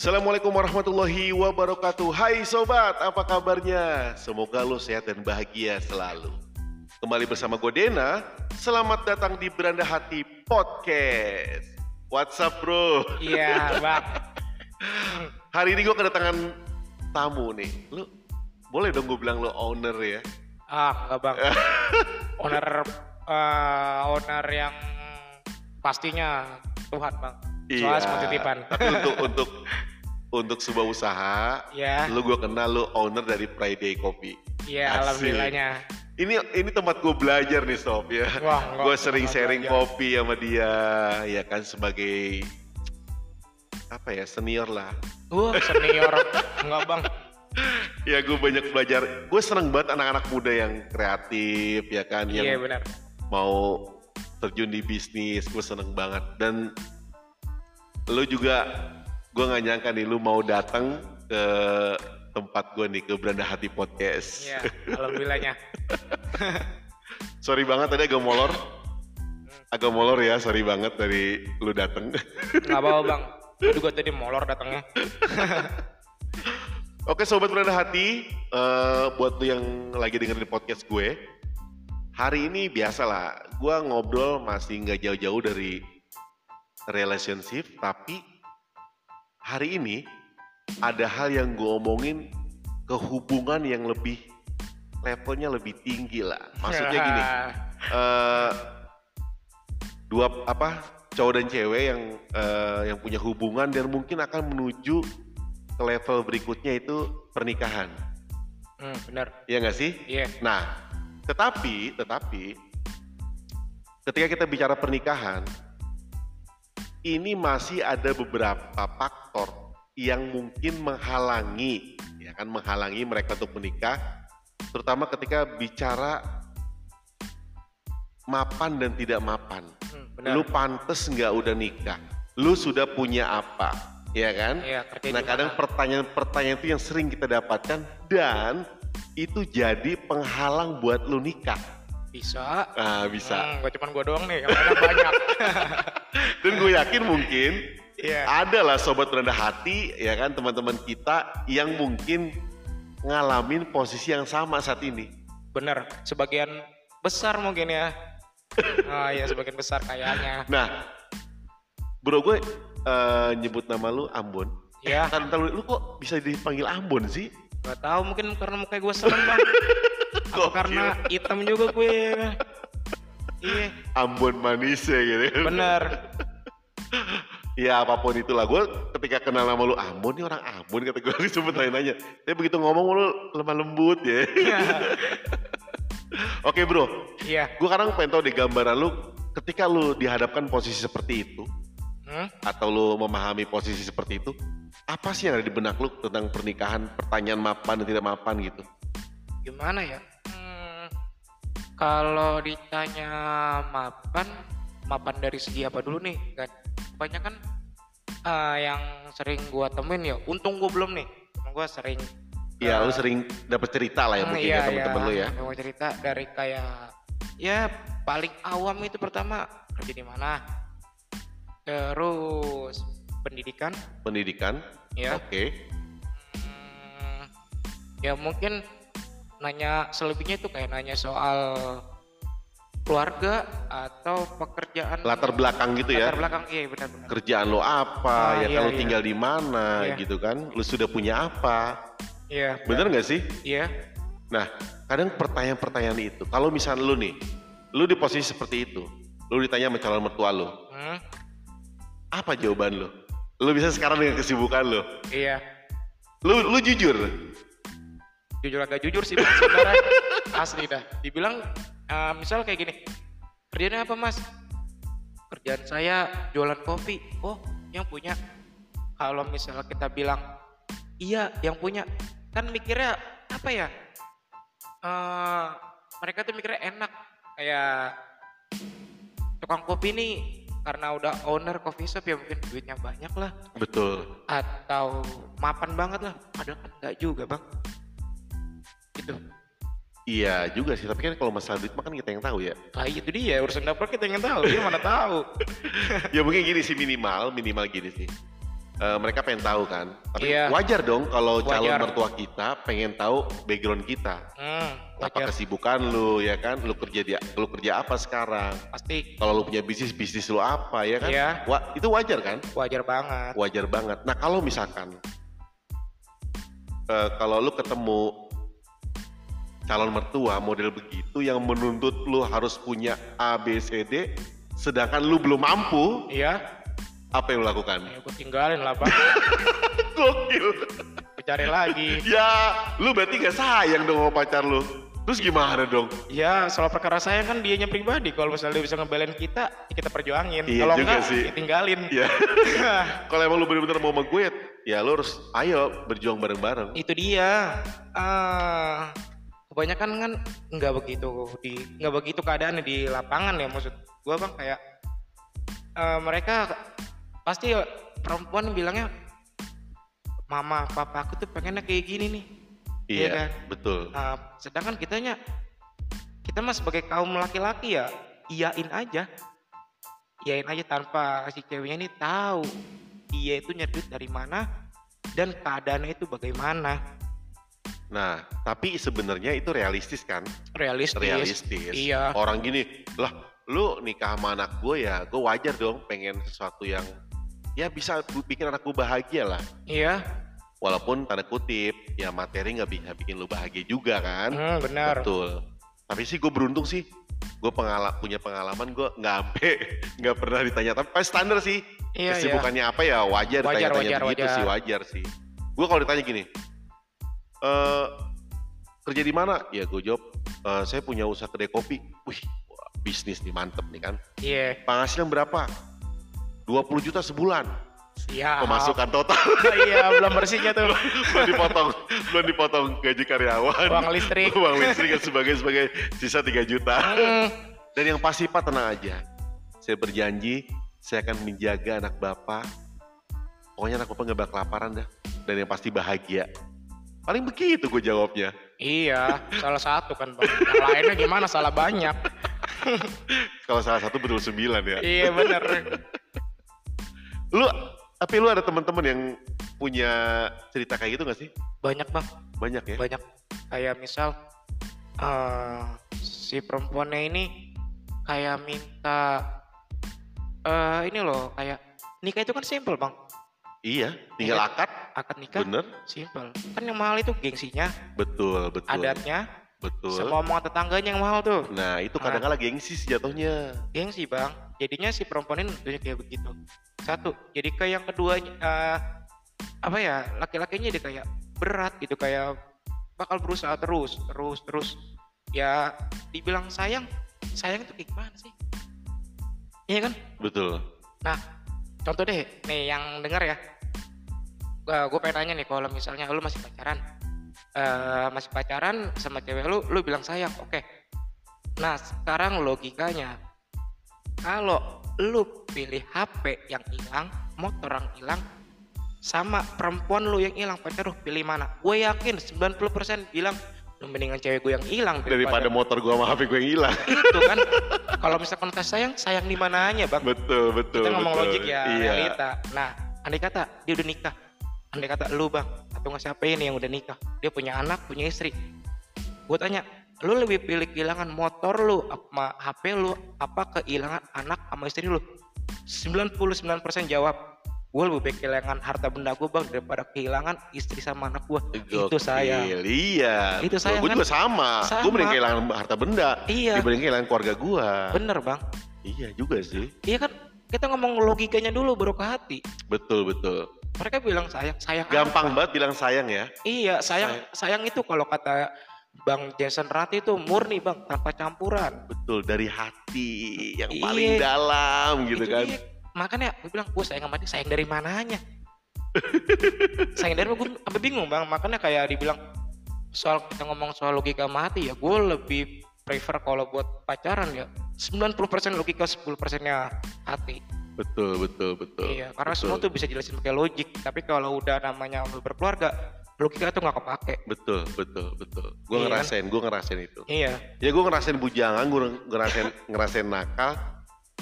Assalamualaikum warahmatullahi wabarakatuh. Hai sobat, apa kabarnya? Semoga lo sehat dan bahagia selalu. Kembali bersama gue Dena. Selamat datang di Beranda Hati Podcast. What's up bro? Iya bang. Hari ini gue kedatangan tamu nih. Lu boleh dong gue bilang lo owner ya? Ah enggak bang. Owner eh, Owner yang pastinya Tuhan bang. Soalnya semua titipan. Iya, Tapi untuk untuk untuk sebuah usaha, Iya lu gue kenal lu owner dari Friday Coffee. Iya Asik. alhamdulillahnya Ini ini tempat gue belajar nih sob ya. Wah enggak gue sering enggak sharing belajar. kopi sama dia, ya kan sebagai apa ya senior lah. Wah senior Enggak bang Ya gue banyak belajar. Gue seneng banget anak-anak muda yang kreatif, ya kan, yang Iya benar mau terjun di bisnis. Gue seneng banget. Dan lu juga, gue nggak nyangka nih lu mau datang ke tempat gue nih ke Beranda Hati Podcast. Iya alhamdulillahnya Sorry banget tadi agak molor. Agak molor ya, sorry banget dari lu dateng. Enggak apa-apa bang juga tadi molor datangnya Oke sobat beranda hati, eh, buat lu yang lagi dengerin podcast gue, hari ini biasa lah, gue ngobrol masih nggak jauh-jauh dari relationship, tapi hari ini ada hal yang gue omongin ke hubungan yang lebih levelnya lebih tinggi lah. Maksudnya gini, eh dua apa cowok dan cewek yang eh, yang punya hubungan dan mungkin akan menuju ke level berikutnya itu pernikahan, hmm, Benar ya nggak sih? Iya Nah, tetapi tetapi ketika kita bicara pernikahan, ini masih ada beberapa faktor yang mungkin menghalangi, ya kan menghalangi mereka untuk menikah, terutama ketika bicara mapan dan tidak mapan. hmm, Benar Lu pantes nggak udah nikah? Lu sudah punya apa? Ya kan? Kerja Nah kadang pertanyaan-pertanyaan itu yang sering kita dapatkan dan itu jadi penghalang buat lu nikah. Bisa Ah bisa. Hmm, gak cuma gue doang nih, yang banyak. Dan gue yakin mungkin Iya. ada lah sobat rendah hati ya kan teman-teman kita yang mungkin ngalamin posisi yang sama saat ini. Bener, sebagian besar mungkin ya. Ah ya sebagian besar kayaknya. Nah, bro gue eh, nyebut nama lu Ambon. Ya, Ntar, ntar lu, lu kok bisa dipanggil Ambon sih? nggak tahu mungkin karena mukanya gue serem bang. Karena hitam juga gue. Iya, Ambon manis ya gitu. bener. Ya apa pun itulah gue ketika kenal nama lu Ambon nih orang Ambon kata gue sempet nanya-nanya. Tapi begitu ngomong lu lemah lembut ya. Oke bro, Iya. gue sekarang pengen tau deh gambaran lu ketika lu dihadapkan posisi seperti itu Hmm? atau lu memahami posisi seperti itu, apa sih yang ada di benak lu tentang pernikahan, pertanyaan mapan dan tidak mapan gitu? Gimana ya? Kalau ditanya mapan, mapan dari segi apa dulu nih? Kan banyak kan eh, yang sering gua temuin ya. Untung gua belum nih. Temen gua sering Ya eh, lu sering dapat cerita lah ya mungkin iya, ya temen-temen iya. lu ya. Mau cerita dari kayak ya paling awam itu pertama kerja di mana, terus pendidikan, Pendidikan, ya. oke. Hmm, ya mungkin nanya selebihnya itu kayak nanya soal keluarga atau pekerjaan Latar belakang gitu ya. latar belakang iya benar-benar kerjaan lo apa, Ah, ya iya, kalau iya. tinggal di mana Iya. gitu kan, lu sudah punya apa, iya bener nggak sih? iya Nah, kadang pertanyaan-pertanyaan itu, kalau misalnya lu nih, lu di posisi seperti itu, lu ditanya sama calon mertua lu, Hmm, apa jawaban lu? Lu bisa sekarang dengan kesibukan lu, iya lu, lu jujur, jujur agak jujur sih sebenarnya. Asli dah. Dibilang eh, misal kayak gini kerjanya apa mas? Kerjaan saya jualan kopi. Oh yang punya. Kalau misalnya kita bilang iya yang punya. Kan mikirnya apa ya? Eh, mereka tuh mikirnya enak. Kayak tukang kopi nih karena udah owner coffee shop ya mungkin duitnya banyak lah betul. atau mapan banget lah. Padahal kan enggak juga bang gitu Iya juga sih, tapi kan kalau masalah duit mah kan kita yang tahu ya. ah itu dia urusan dapur kita yang tahu dia mana tahu ya mungkin gini sih minimal, minimal gini sih. eh, mereka pengen tahu kan. Tapi Iya. wajar dong kalau calon mertua kita pengen tahu background kita. Hmm, Apa kesibukan lu ya kan? Lu kerja di lu kerja apa sekarang? Pasti Kalau lu punya bisnis, bisnis lu apa ya kan? Iya. Wah, itu wajar kan? wajar banget. Wajar banget. Nah, kalau misalkan eh, kalau lu ketemu calon mertua model begitu yang menuntut lu harus punya A B C D sedangkan lu belum mampu, Iya, apa yang lu lakukan? ya gue tinggalin lah bang. Gokil. Cari lagi. Ya, lu berarti gak sayang dong sama pacar lu. Terus gimana dong? Ya soal perkara saya kan dianya pribadi. Kalau misalnya dia bisa ngebelain kita, ya kita perjuangin. Iya Kalau enggak, sih. ya tinggalin. Ya, kalau emang lu bener-bener mau sama gue, ya lu harus ayo berjuang bareng-bareng. Itu dia. Ah, kebanyakan kan nggak begitu di nggak begitu keadaannya di lapangan ya maksud gua bang kayak eh, mereka pasti perempuan bilangnya mama papa aku tuh pengennya kayak gini nih Iya, kan? betul. Nah, sedangkan kitanya kita mah sebagai kaum laki-laki ya iyain aja. Iyain aja tanpa si ceweknya ini tahu dia itu nyari duit dari mana dan keadaannya itu bagaimana. Nah, tapi sebenarnya itu realistis kan? Realistis. Realistis. Iya. Orang gini, lah lu nikah sama anak gue ya, gue wajar dong pengen sesuatu yang ya bisa bikin anak gue bahagia lah. Iya, Walaupun tanda kutip, ya materi nggak bisa bikin lu bahagia juga kan? hmm, benar. Betul. Tapi sih gue beruntung sih. Gue pengala punya pengalaman gue nggak sampai nggak pernah ditanya. Tapi pas standar sih. Iya, iya. Kesibukannya apa ya wajar, Wajar, ditanya-tanya wajar, begitu wajar. sih wajar sih. Gue kalau ditanya gini, eh kerja di mana? Ya gue jawab, "Eh, saya punya usaha kedai kopi. Wih, wah, bisnis nih mantep nih kan. Iya, Penghasilan berapa? 20 juta sebulan. siap. Pemasukan total iya, belum bersihnya tuh. belum dipotong, belum dipotong gaji karyawan. Uang listrik. Uang listrik dan sebagai sebagai sisa 3 juta. Hmm, Dan yang pasti Pak tenang aja. Saya berjanji saya akan menjaga anak Bapak. Pokoknya anak Bapak nggak bakal kelaparan dah. Dan yang pasti bahagia. Paling begitu gue jawabnya. iya, salah satu kan bang. Yang lainnya gimana? Salah banyak. Kalau salah satu betul sembilan ya. iya bener. Lu, tapi lu ada teman-teman yang punya cerita kayak gitu gak sih? Banyak bang. Banyak ya? banyak kayak misal eh si perempuannya ini kayak minta eh ini loh kayak nikah itu kan simple bang Iya, tinggal Iya. akad. akad nikah Bener? simple kan yang mahal itu gengsinya Betul, betul. adatnya Betul. sama omongan tetangganya yang mahal tuh Nah, itu kadang-kadang gengsi sih jatuhnya. gengsi bang jadinya si perempuan ini kayak begitu satu jadi kayak yang keduanya eh, apa ya laki-lakinya dia kayak berat gitu kayak bakal berusaha terus terus terus ya dibilang sayang sayang itu kayak gimana sih iya kan Betul. nah contoh deh nih yang denger ya. Gue pengen tanya nih kalau misalnya lu masih pacaran eh masih pacaran sama cewek lu lu bilang sayang oke. Nah sekarang logikanya kalau lu pilih HP yang hilang motor yang hilang sama perempuan lu yang hilang pacar lu pilih mana? Gue yakin 90% bilang mendingan cewek gue yang hilang Daripada motor gua sama HP gue yang hilang. itu kan kalau misalkan tes sayang sayang di mananya bang betul, betul. kita ngomong betul. logik ya Iya. realita nah andai kata dia udah nikah andai kata lu bang atau nggak siapa ini yang udah nikah dia punya anak punya istri gue tanya lu lebih pilih kehilangan motor lu sama HP lu apa kehilangan anak sama istri lu 99% jawab gue lebih baik kehilangan harta benda gue bang daripada kehilangan istri sama anak gue itu saya Iya. Itu sayang Gue kan? juga sama. Sama. Gue mending kehilangan harta benda. Iya. Dibanding kehilangan keluarga gua. bener bang Iya juga sih. iya kan kita ngomong logikanya dulu baru ke hati Betul, betul. mereka bilang sayang sayang Gampang apa? banget bilang sayang ya. Iya, sayang sayang itu kalau kata Bang Jason Rati itu murni bang tanpa campuran. Betul, dari hati yang Iya. paling dalam gitu Itu kan. Makanya gue bilang gue sayang sama dia, sayang dari mananya? sayang dari? Gue sampai bingung bang. Makanya kayak dibilang soal kita ngomong soal logika mati ya, gue lebih prefer kalau buat pacaran ya 90% logika 10% nya hati. Betul, betul, betul. Iya, karena betul. semua tuh bisa jelasin pakai logik. Tapi kalau udah namanya berkeluarga, logika tuh nggak kepake. Betul, betul, betul. Gue Iya kan? ngerasain, gue ngerasain itu. Iya, Ya gue ngerasain bujangan, gue ngerasain ngerasain nakal.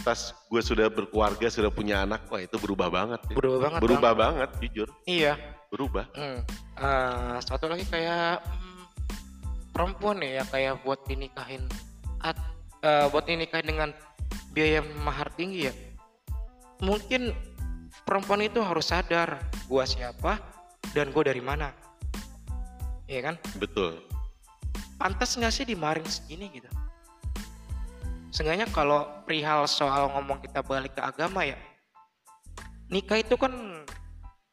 Tas gue sudah berkeluarga sudah punya anak wah itu berubah banget ya. Berubah banget. berubah Bang. banget jujur Iya. berubah Hmm. Eh, satu lagi kayak hmm, perempuan ya kayak buat dinikahin at, eh, buat dinikahin dengan biaya mahar tinggi ya. Mungkin perempuan itu harus sadar gua siapa dan gua dari mana. Iya kan? betul Pantas nggak sih dimarin segini gitu? Seenggaknya kalau perihal soal ngomong kita balik ke agama ya, nikah itu kan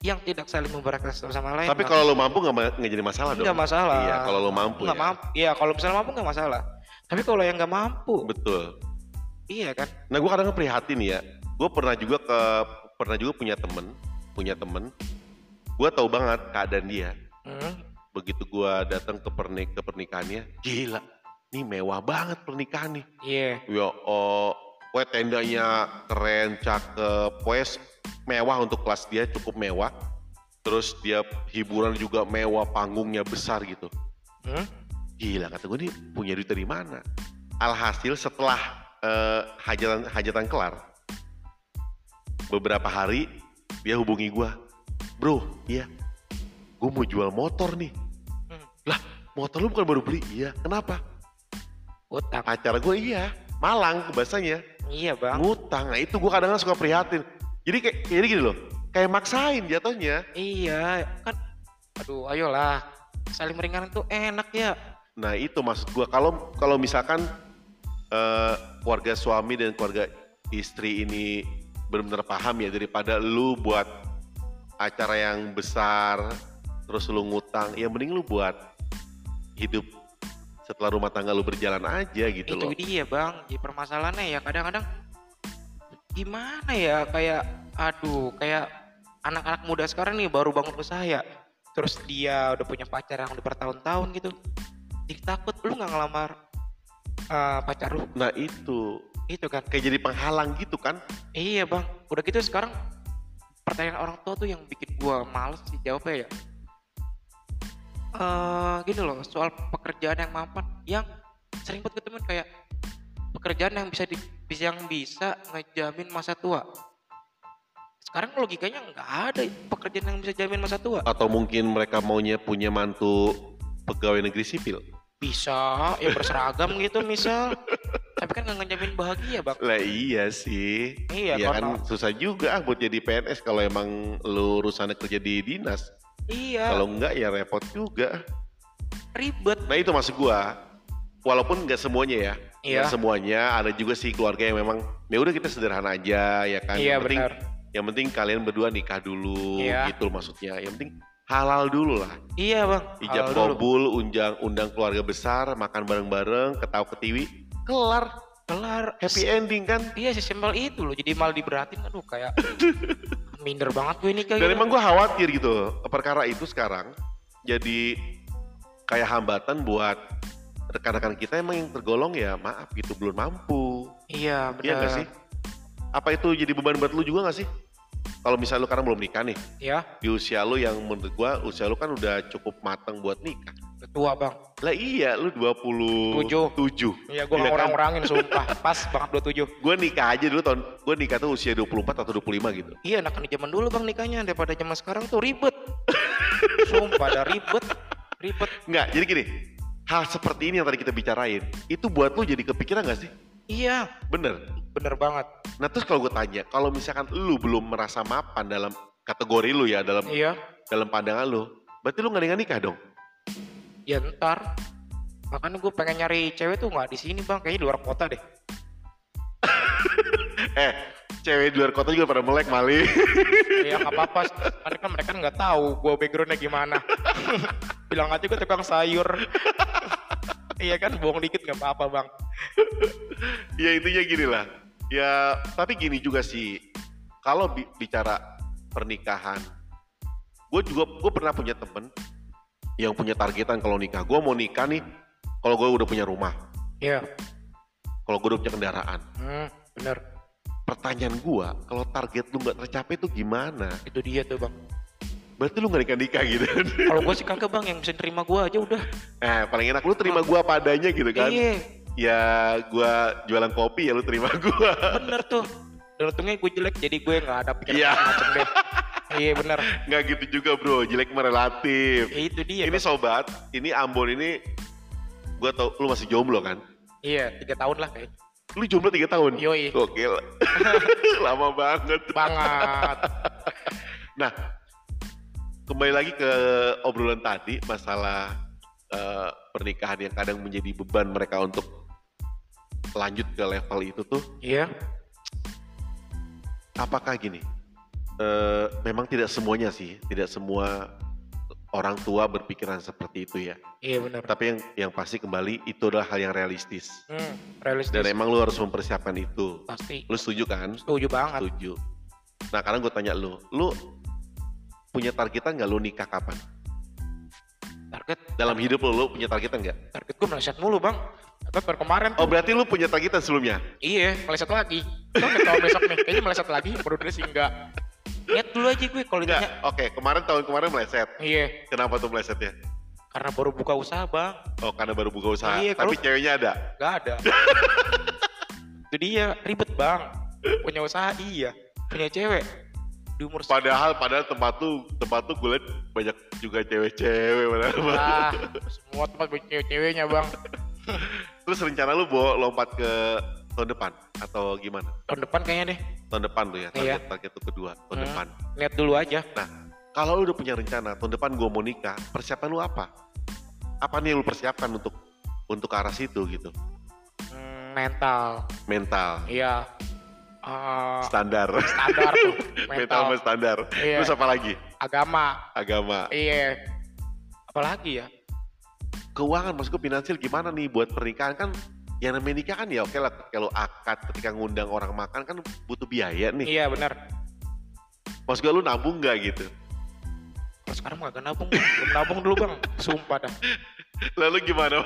yang tidak saling memberatkan satu sama lain. tapi kalau lo mampu nggak jadi masalah dong nggak masalah. iya kalau lo mampu nggak ya mampu. Iya, kalau misalnya mampu nggak masalah. Tapi kalau yang nggak mampu, betul iya kan? Nah gue kadang prihatin ya. Gue pernah juga ke pernah juga punya temen, punya temen. Gue tahu banget keadaan dia. Hmm, Begitu gue datang ke pernik ke pernikahannya, gila, nih mewah banget pernikahan nih. Iya. Ya, oh, kue tendanya keren, cakep, wes mewah untuk kelas dia cukup mewah. Terus dia hiburan juga mewah, panggungnya besar gitu. Hmm? Gila kata gue nih punya duit dari mana? Alhasil setelah eh, hajatan hajatan kelar, beberapa hari dia hubungi gue, bro, iya, gue mau jual motor nih. Hmm. Lah, motor lu bukan baru beli? Iya, kenapa? Utang. Acara gue iya, Malang bahasanya, Iya bang. ngutang. Nah itu gue kadang-kadang suka prihatin. Jadi kayak jadi gini loh, kayak maksain jatuhnya. Iya kan. Aduh, ayolah. Saling meringankan tuh enak ya. Nah itu maksud gua kalau kalau misalkan eh, keluarga suami dan keluarga istri ini benar-benar paham ya daripada lu buat acara yang besar terus lu ngutang ya mending lu buat hidup setelah rumah tangga lu berjalan aja gitu itu loh. dia bang. Jadi permasalahannya ya kadang-kadang gimana ya kayak aduh kayak anak-anak muda sekarang nih baru bangun usaha ya. Terus dia udah punya pacar yang udah bertahun-tahun gitu. Jadi takut lu nggak ngelamar eh, pacar lu Nah itu itu kan. kayak jadi penghalang gitu kan. Iya bang, udah gitu sekarang pertanyaan orang tua tuh yang bikin gua males sih jawabnya ya. Eh gini loh, soal pekerjaan yang mapan, yang sering banget ketemu kayak pekerjaan yang bisa di, yang bisa ngejamin masa tua. Sekarang logikanya nggak ada pekerjaan yang bisa jamin masa tua. Atau mungkin mereka maunya punya mantu pegawai negeri sipil. Bisa, ya berseragam gitu misal. Tapi kan nggak ngejamin bahagia bang. Lah iya sih. Iya, Iya kan susah juga ah buat jadi PNS kalau emang lu urusannya kerja di dinas. Iya, Kalau enggak ya repot juga. ribet. Nah itu maksud gua. Walaupun nggak semuanya ya. Iya. Nggak semuanya ada juga sih keluarga yang memang ya udah kita sederhana aja ya kan. Iya yang penting benar. yang penting kalian berdua nikah dulu Iya. gitu maksudnya. Yang penting halal dulu lah. Iya bang. Ijab kabul, undang undang keluarga besar, makan bareng-bareng, ketawa ketiwi, kelar. Kelar. Happy ending kan. Iya sesimpel itu loh. Jadi malah diberatin aduh kayak minder banget gue ini kayak Dan gitu. emang gue khawatir gitu, perkara itu sekarang jadi kayak hambatan buat rekan-rekan kita emang yang tergolong ya maaf gitu belum mampu. Iya Iya benar. gak sih? Apa itu jadi beban buat lu juga gak sih? Kalau misalnya lu karena belum nikah nih, Iya. di usia lu yang menurut gua usia lu kan udah cukup matang buat nikah. tua bang. Lah iya, lu 27. Tujuh. Iya gue Iya nggak kan? orang-orangin sumpah. Pas banget 27. Gue nikah aja dulu tahun, gue nikah tuh usia 24 atau 25 gitu. Iya enakan di zaman dulu bang nikahnya daripada zaman sekarang tuh ribet. sumpah ada ribet. Ribet. Enggak, jadi gini, hal seperti ini yang tadi kita bicarain, itu buat lu jadi kepikiran gak sih? Iya Bener. Bener banget. Nah terus kalau gue tanya, kalau misalkan lu belum merasa mapan dalam kategori lu ya, dalam Iya. dalam pandangan lu, berarti lu gak nikah dong? Ya ntar. Makanya gue pengen nyari cewek tuh nggak di sini bang. Kayaknya di luar kota deh. Eh, cewek di luar kota juga pada melek mali. Iya nggak apa-apa. Karena kan mereka nggak tahu gue backgroundnya gimana. Bilang aja gue tukang sayur. iya kan bohong dikit nggak apa-apa bang. ya intinya gini lah. Ya, tapi gini juga sih. Kalau bi- bicara pernikahan, gue juga gue pernah punya temen yang punya targetan kalau nikah. Gue mau nikah nih, kalau gue udah punya rumah, Iya. kalau gue udah punya kendaraan. Hmm, bener. Pertanyaan gue, kalau target lu nggak tercapai itu gimana? Itu dia tuh bang. Berarti lu nggak nikah nikah gitu. Kalau gue sih kagak bang yang bisa terima gue aja udah. eh, paling enak lu terima gue apa adanya gitu kan? Iya. Ya gua jualan kopi ya lu terima gua. bener tuh untungnya gue jelek jadi gue nggak ada pikiran Iya. macam deh iya bener Nggak gitu juga bro, jelek mah relatif. ya, itu dia ini Bang. sobat, ini Ambon ini gua tau lu masih jomblo kan? iya tiga tahun lah kayak Lu jomblo 3 tahun? Yoi. Gokil. Lama banget. banget Nah, kembali lagi ke obrolan tadi masalah eh, pernikahan yang kadang menjadi beban mereka untuk lanjut ke level itu tuh. iya Apakah gini? eh, memang tidak semuanya sih, tidak semua orang tua berpikiran seperti itu ya. iya bener Tapi yang yang pasti kembali itu adalah hal yang realistis. hmm, realistis Dan emang lu harus mempersiapkan itu. pasti Lu setuju kan? setuju banget Setuju. Nah, sekarang gue tanya lu, lu punya targetan nggak lu nikah kapan? target Dalam hidup lu, lu punya targetan nggak? target gue meleset mulu bang per kemarin Oh berarti lu punya targetan sebelumnya? iya meleset lagi Tuh tahun besok nih kayaknya meleset lagi baru sih enggak lihat dulu aja gue kalau ditanya Oke, kemarin tahun kemarin meleset. iya Kenapa tuh melesetnya? karena baru buka usaha bang Oh karena baru buka usaha. Iya, Tapi kalau- ceweknya ada. Gak ada. itu dia ribet bang. Punya usaha iya. Punya cewek di umur Padahal padahal tempat tuh tempat tuh gue liat banyak juga cewek-cewek. padahal. ah, semua tempat cewek-ceweknya bang. Terus rencana lu bawa lompat ke tahun depan atau gimana? Tahun depan kayaknya deh. Tahun depan tuh ya. Iya. Target target tuh kedua tahun Hmm. depan. Lihat dulu aja. Nah, kalau lu udah punya rencana tahun depan gue mau nikah, persiapan lu apa? Apa nih yang lu persiapkan untuk untuk ke arah situ gitu? Hmm, mental. Mental, Iya. Ah, standar, standar tuh. mental sama Mental. standar. Iya. Terus apa lagi? Agama. Agama, Iya. Apalagi ya? Keuangan, maksud gue finansial gimana nih buat pernikahan kan? Yang namanya nikah kan ya oke lah kalau akad ketika ngundang orang makan kan butuh biaya nih. Iya benar. Maksud gue lu nabung nggak gitu? Kalau sekarang gak nabung. Belum nabung dulu bang. Sumpah dah. Lalu gimana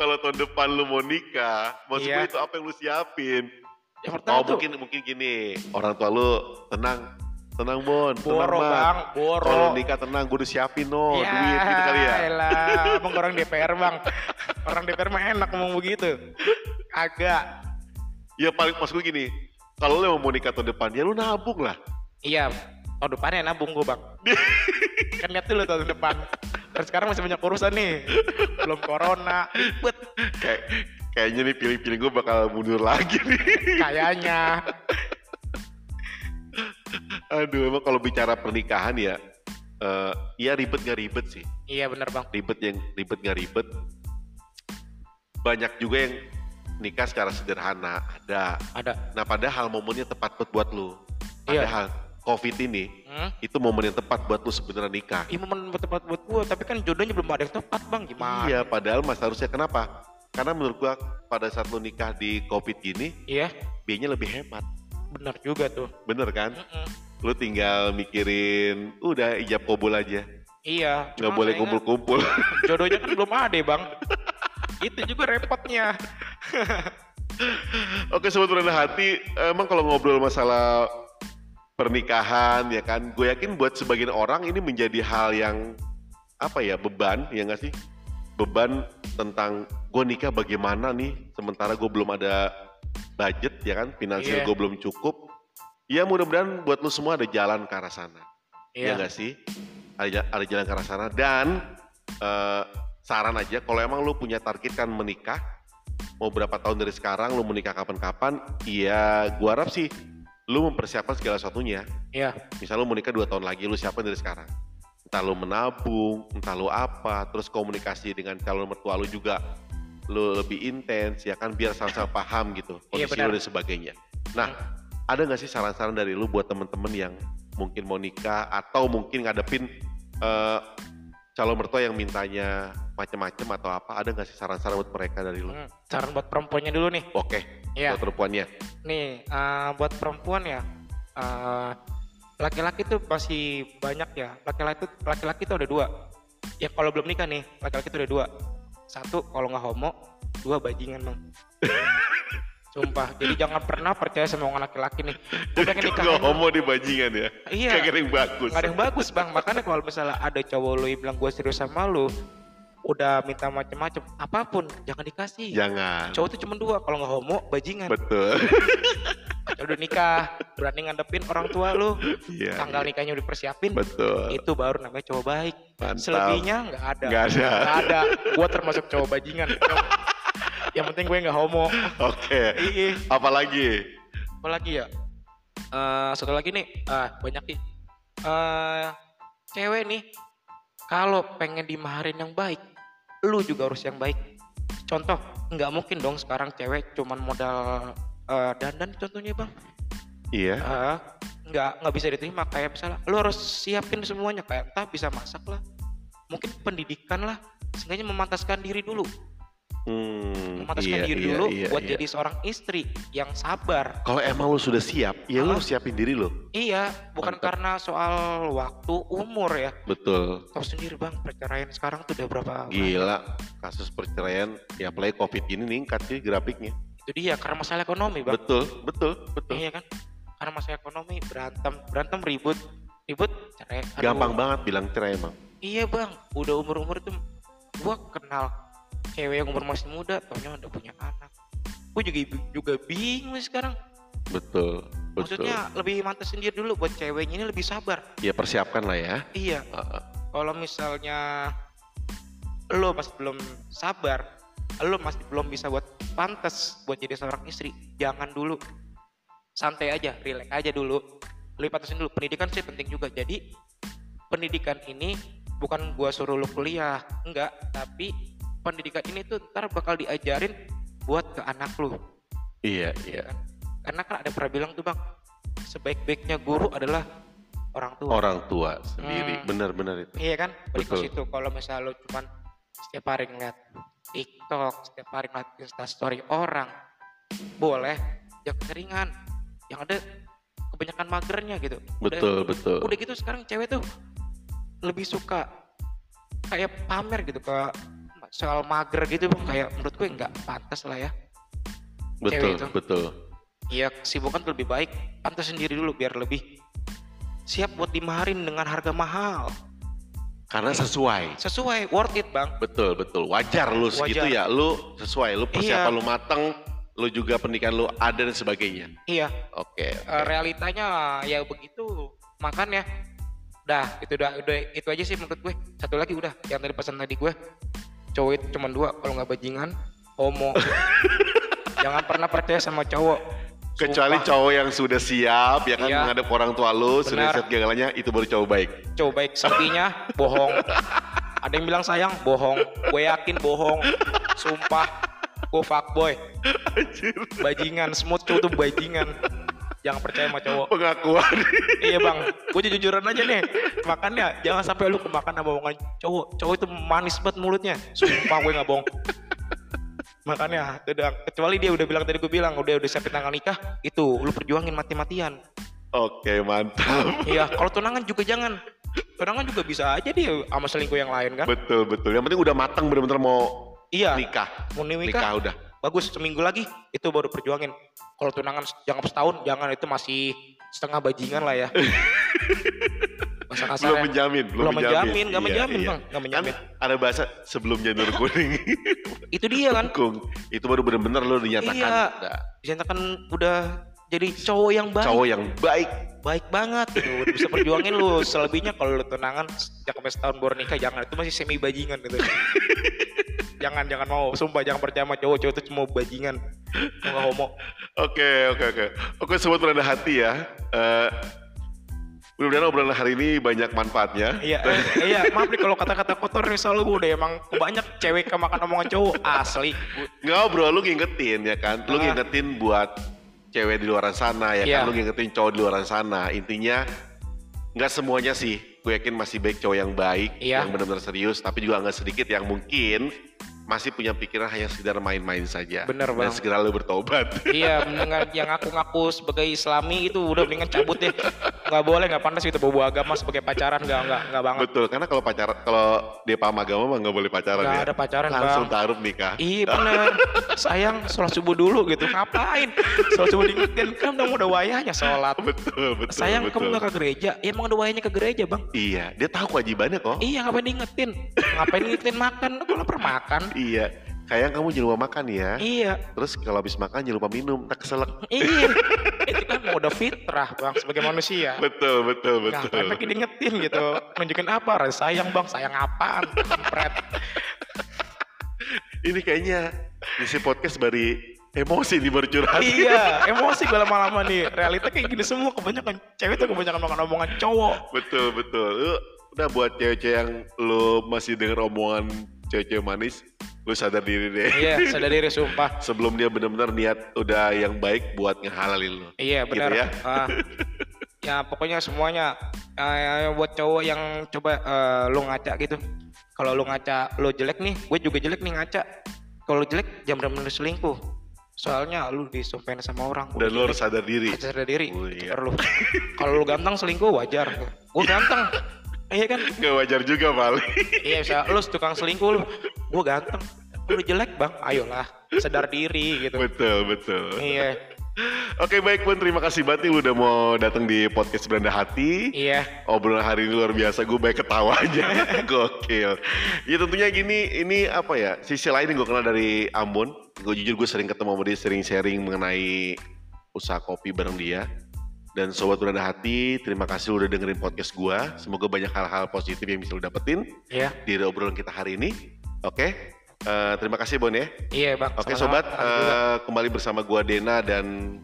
kalau tahun depan lu mau nikah? Maksud gue Iya. itu apa yang lu siapin? Yang pertama Oh tuh mungkin mungkin gini, orang tua lu tenang, tenang Bon, tenang boro bang. Boro. Kalau nikah tenang, gue udah siapin no, Ya, duit gitu kali ya. elah, abang orang DPR bang. Orang DPR mah enak ngomong begitu. Agak. Ya paling maksud gue gini, kalau lu mau nikah tahun depan, ya lu nabung lah. Iya, tahun depannya nabung gue bang. kan lihat dulu tahun depan. Dan sekarang masih banyak urusan nih. Belum corona, ribet Kayak kayaknya nih pilih-pilih gue bakal mundur lagi nih. kayaknya. Aduh, emang kalau bicara pernikahan ya, eh ya ribet gak ribet sih. Iya bener bang. Ribet yang ribet gak ribet. Banyak juga yang nikah secara sederhana, ada. Ada. Nah padahal momennya tepat buat buat lu. Iya. Padahal COVID ini Hmm? itu momen yang tepat buat lu sebenarnya nikah. Iya momen tepat buat gue, tapi kan jodohnya belum ada yang tepat bang. Gimana? Iya, padahal mas harusnya kenapa? Karena menurut gua pada saat lu nikah di COVID gini, Iya, biayanya lebih hemat. bener juga tuh. Bener kan? Mm-mm. Lu tinggal mikirin, udah ijab kabul aja. Iya. Nggak boleh kumpul-kumpul. Jodohnya kan belum ada bang. Itu juga repotnya. Oke sobat rendah hati, emang kalau ngobrol masalah pernikahan ya kan, gue yakin buat sebagian orang ini menjadi hal yang apa ya beban ya nggak sih? Beban tentang gue nikah bagaimana nih, sementara gue belum ada budget ya kan, finansial Iya. gue belum cukup. Ya mudah-mudahan buat lu semua ada jalan ke arah sana. Ya Iya. nggak sih? Ada, ada jalan ke arah sana dan eh, saran aja kalau emang lu punya target kan menikah mau berapa tahun dari sekarang lu menikah kapan-kapan ya gua harap sih lu mempersiapkan segala sesuatunya Iya. misal lu mau nikah dua tahun lagi lu siapin dari sekarang entah lu menabung entah lu apa terus komunikasi dengan calon mertua lu juga lu lebih intens ya kan biar sama-sama paham gitu Iya, kondisi lu dan sebagainya nah ada nggak sih saran-saran dari lu buat temen-temen yang mungkin mau nikah atau mungkin ngadepin eh, calon mertua yang mintanya macem-macem atau apa ada nggak sih saran-saran buat mereka dari lu? Hmm, Saran buat perempuannya dulu nih. Oke, Iya. buat perempuannya. Nih, eh, buat perempuan ya, eh, laki-laki tuh masih banyak ya. Laki-laki tuh laki-laki tuh ada dua. Ya kalau belum nikah nih, laki-laki tuh ada dua. Satu kalau nggak homo, dua bajingan bang. Sumpah, jadi jangan pernah percaya sama orang laki-laki nih. Gue pengen nikah. Nggak homo di bajingan ya? Iya. Kagak ada yang bagus. Nggak ada yang bagus bang. Makanya kalau misalnya ada cowok lu yang bilang gue serius sama lu, udah minta macem-macem apa pun jangan dikasih Jangan. cowok itu cuma dua kalau nggak homo bajingan Betul. Udah nikah berani ngadepin orang tua lu Iya. tanggal nikahnya udah dipersiapin Betul. itu baru namanya cowok baik Mantap. selebihnya nggak ada Nggak ada. Nggak ada gua termasuk cowok bajingan yang penting gue nggak homo. Oke. iya. Apalagi? apa lagi ya? Eh satu lagi nih. Ah banyak nih. Eh cewek nih kalau pengen dimaharin yang baik lu juga harus yang baik. Contoh nggak mungkin dong sekarang cewek cuman modal eh, dandan contohnya bang. Iya. Eh, nggak nggak bisa diterima. Kayak misalnya lu harus siapin semuanya. Kayak entah bisa masak lah mungkin pendidikan lah. Seenggaknya memantaskan diri dulu Hmm, memantaskan iya, diri iya, dulu iya, buat iya. jadi seorang istri yang sabar Kalau emang lu sudah siap, ya lu Ah. siapin diri lu. iya bukan Mantap. karena soal waktu umur ya Betul. tahu sendiri bang perceraian sekarang tuh udah berapa banyak. Gila, kasus perceraian, ya apalagi covid ini meningkat sih grafiknya. itu dia karena masalah ekonomi bang Betul, betul, betul. iya kan karena masalah ekonomi berantem berantem ribut ribut cerai Aduh. Gampang banget bilang cerai emang. Iya bang, udah umur-umur tuh gua kenal cewek yang umur masih muda, taunya udah punya anak. Gue juga juga bingung sekarang. Betul, betul. Maksudnya lebih mantas sendiri dulu buat ceweknya ini lebih sabar. Ya persiapkan lah ya. Iya, Heeh. kalau misalnya lo masih belum sabar, lo masih belum bisa buat pantas buat jadi seorang istri, jangan dulu. Santai aja, relax aja dulu. Lebih pantasin dulu. Pendidikan sih penting juga. Jadi pendidikan ini bukan gua suruh lo kuliah, enggak, tapi pendidikan ini tuh ntar bakal diajarin buat ke anak lo. Iya, ya iya. kan? Karena kan ada pernah bilang tuh bang, sebaik-baiknya guru adalah orang tua. Orang tua sendiri, Hmm. benar-benar itu. Iya kan? Balik ke situ. Kalau misalnya lo cuman setiap hari ngeliat TikTok, setiap hari ngeliat instastory orang, boleh, jangan keseringan. Yang ada kebanyakan magernya gitu. Udah- Betul, betul. Udah, gitu sekarang cewek tuh lebih suka kayak pamer gitu ke soal mager gitu bang kayak menurut gue nggak pantas lah ya Betul, itu. betul. Iya kesibukan lebih baik pantas sendiri dulu biar lebih siap buat dimaharin dengan harga mahal Karena sesuai. sesuai worth it bang Betul, betul. Wajar lu segitu ya. Lu sesuai, lu persiapan Iya. lu mateng, lu juga pendidikan lu ada dan sebagainya. iya Oke. eh, oke. realitanya ya begitu makanya dah itu udah udah itu aja sih menurut gue satu lagi udah yang tadi pesan tadi gue cowok itu cuma dua kalau nggak bajingan homo. Jangan pernah percaya sama cowok. Kecuali Sumpah, cowok yang sudah siap ya kan Iya. menghadap orang tua lu, sudah Benar. siap gagalnya itu baru cowok baik. cowok baik selebihnya bohong. Ada yang bilang sayang bohong. Gue yakin bohong. Sumpah. Gue fuckboy. Bajingan semua cowok tuh bajingan jangan percaya sama cowok. Pengakuan. iya bang. Gue jujuran aja nih. Makannya jangan sampai lu kemakan sama omongan cowok. Cowok itu manis banget mulutnya. Sumpah gue nggak bohong. Makanya udah kecuali dia udah bilang tadi gue bilang udah udah siapin tanggal nikah itu lu perjuangin mati-matian. Oke, mantap. iya kalau tunangan juga jangan. Tunangan juga bisa aja dia sama selingkuh yang lain kan? Betul, betul. Yang penting udah matang bener-bener mau iya. nikah. mau nikah? Nikah udah. Bagus seminggu lagi itu baru perjuangin. Kalau tunangan jangan setahun jangan itu masih setengah bajingan lah ya. Bahasa Belum kasarnya. menjamin, belum, belum menjamin. nggak Iya, menjamin iya. bang. Nggak menjamin. Kan ada bahasa sebelum janur kuning. itu dia kan? Kung, itu baru bener-bener lu dinyatakan. Iya. udah dinyatakan udah jadi cowok yang baik. Cowok yang baik. baik banget. Udah bisa perjuangin lu selebihnya kalau lu tunangan sejak sampai setahun baru nikah jangan. Itu masih semi bajingan gitu jangan jangan mau sumpah jangan percaya sama cowok cowok itu cuma bajingan nggak homo Oke, oke, oke. Oke, sobat beranda hati ya. Eh mudah-mudahan obrolan hari ini banyak manfaatnya. Iya, eh, iya, maaf nih kalau kata-kata kotor nih selalu gue udah emang banyak cewek kemakan omongan cowok asli. Gua- Ngobrol lu ngingetin ya kan. Lu Ah. ngingetin buat cewek di luar sana ya Iya. kan. Lu ngingetin cowok di luar sana. Intinya nggak semuanya sih. Gue yakin masih baik cowok yang baik, Iya. yang benar-benar serius. Tapi juga nggak sedikit yang mungkin masih punya pikiran hanya sekedar main-main saja. Bener, Dan Bang. segera lu bertobat. Iya, mendingan yang ngaku-ngaku sebagai islami itu udah mendingan cabut deh. nggak boleh nggak pantas gitu bawa agama sebagai pacaran nggak nggak nggak banget Betul, karena kalau pacaran kalau dia paham agama mah nggak boleh pacaran nggak ya. ada pacaran Langsung bang taruh nikah. Iya bener Sayang sholat subuh dulu gitu Ngapain Sholat subuh diingetin Kan udah udah wayahnya sholat Betul, betul. Sayang betul. kamu gak ke gereja Ya emang udah wayahnya ke gereja bang Iya, dia tahu kewajibannya kok. Iya ngapain diingetin Ngapain diingetin makan Gue lapar makan Iya. Kayak kamu jangan lupa makan ya. Iya Terus kalau habis makan jangan lupa minum, tak keselak. Iya Itu kan udah fitrah bang Sebagai manusia Betul, betul, Ngapain betul. pakai diingetin gitu Nunjukin apa Rasa sayang bang Sayang apaan Kampret Ini kayaknya isi podcast bari emosi di baru curhat. Iya Emosi gue lama-lama nih Realita kayak gini semua Kebanyakan cewek tuh kebanyakan makan omongan cowok Betul, betul. Udah buat cewek-cewek yang lu masih denger omongan cewek-cewek manis, lu sadar diri deh. Iya sadar diri sumpah Sebelum dia benar-benar niat udah yang baik buat ngehalalin lu. Iya Gitu benar. ya. Ah. ya pokoknya semuanya eh, buat cowok yang coba eh, lu ngaca gitu. Kalau lu ngaca lu jelek nih, gue juga jelek nih ngaca. Kalau lu jelek jangan benar-benar selingkuh. Soalnya lu disumpahin sama orang. Dan lu harus sadar diri. Harus sadar diri. Oh, iya. Kalau lu ganteng selingkuh wajar. Gue ganteng. Iya kan? Gak wajar juga Pali. Iya bisa lu tukang selingkuh lu. Gue ganteng. Lu jelek bang, ayolah sadar diri gitu. betul, betul. Iya, Oke baik pun terima kasih banget nih udah mau datang di podcast Beranda Hati. iya. Obrolan hari ini luar biasa, gue baik ketawa aja. Gokil. Ya tentunya gini, ini apa ya, sisi lain yang gue kenal dari Ambon. Gue jujur gue sering ketemu sama dia, sering sharing mengenai usaha kopi bareng dia. Dan Sobat Beranda Hati, terima kasih udah dengerin podcast gue. Semoga banyak hal-hal positif yang bisa lu dapetin Iya, di obrolan kita hari ini. Oke, eh, terima kasih Bon ya. iya bang. Oke Sama-sama. Sobat, eh, kembali bersama gue Dena dan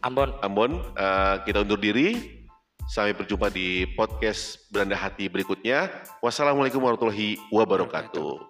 Ambon. Ambon, eh, kita undur diri. Sampai berjumpa di podcast Beranda Hati berikutnya. Wassalamualaikum warahmatullahi wabarakatuh.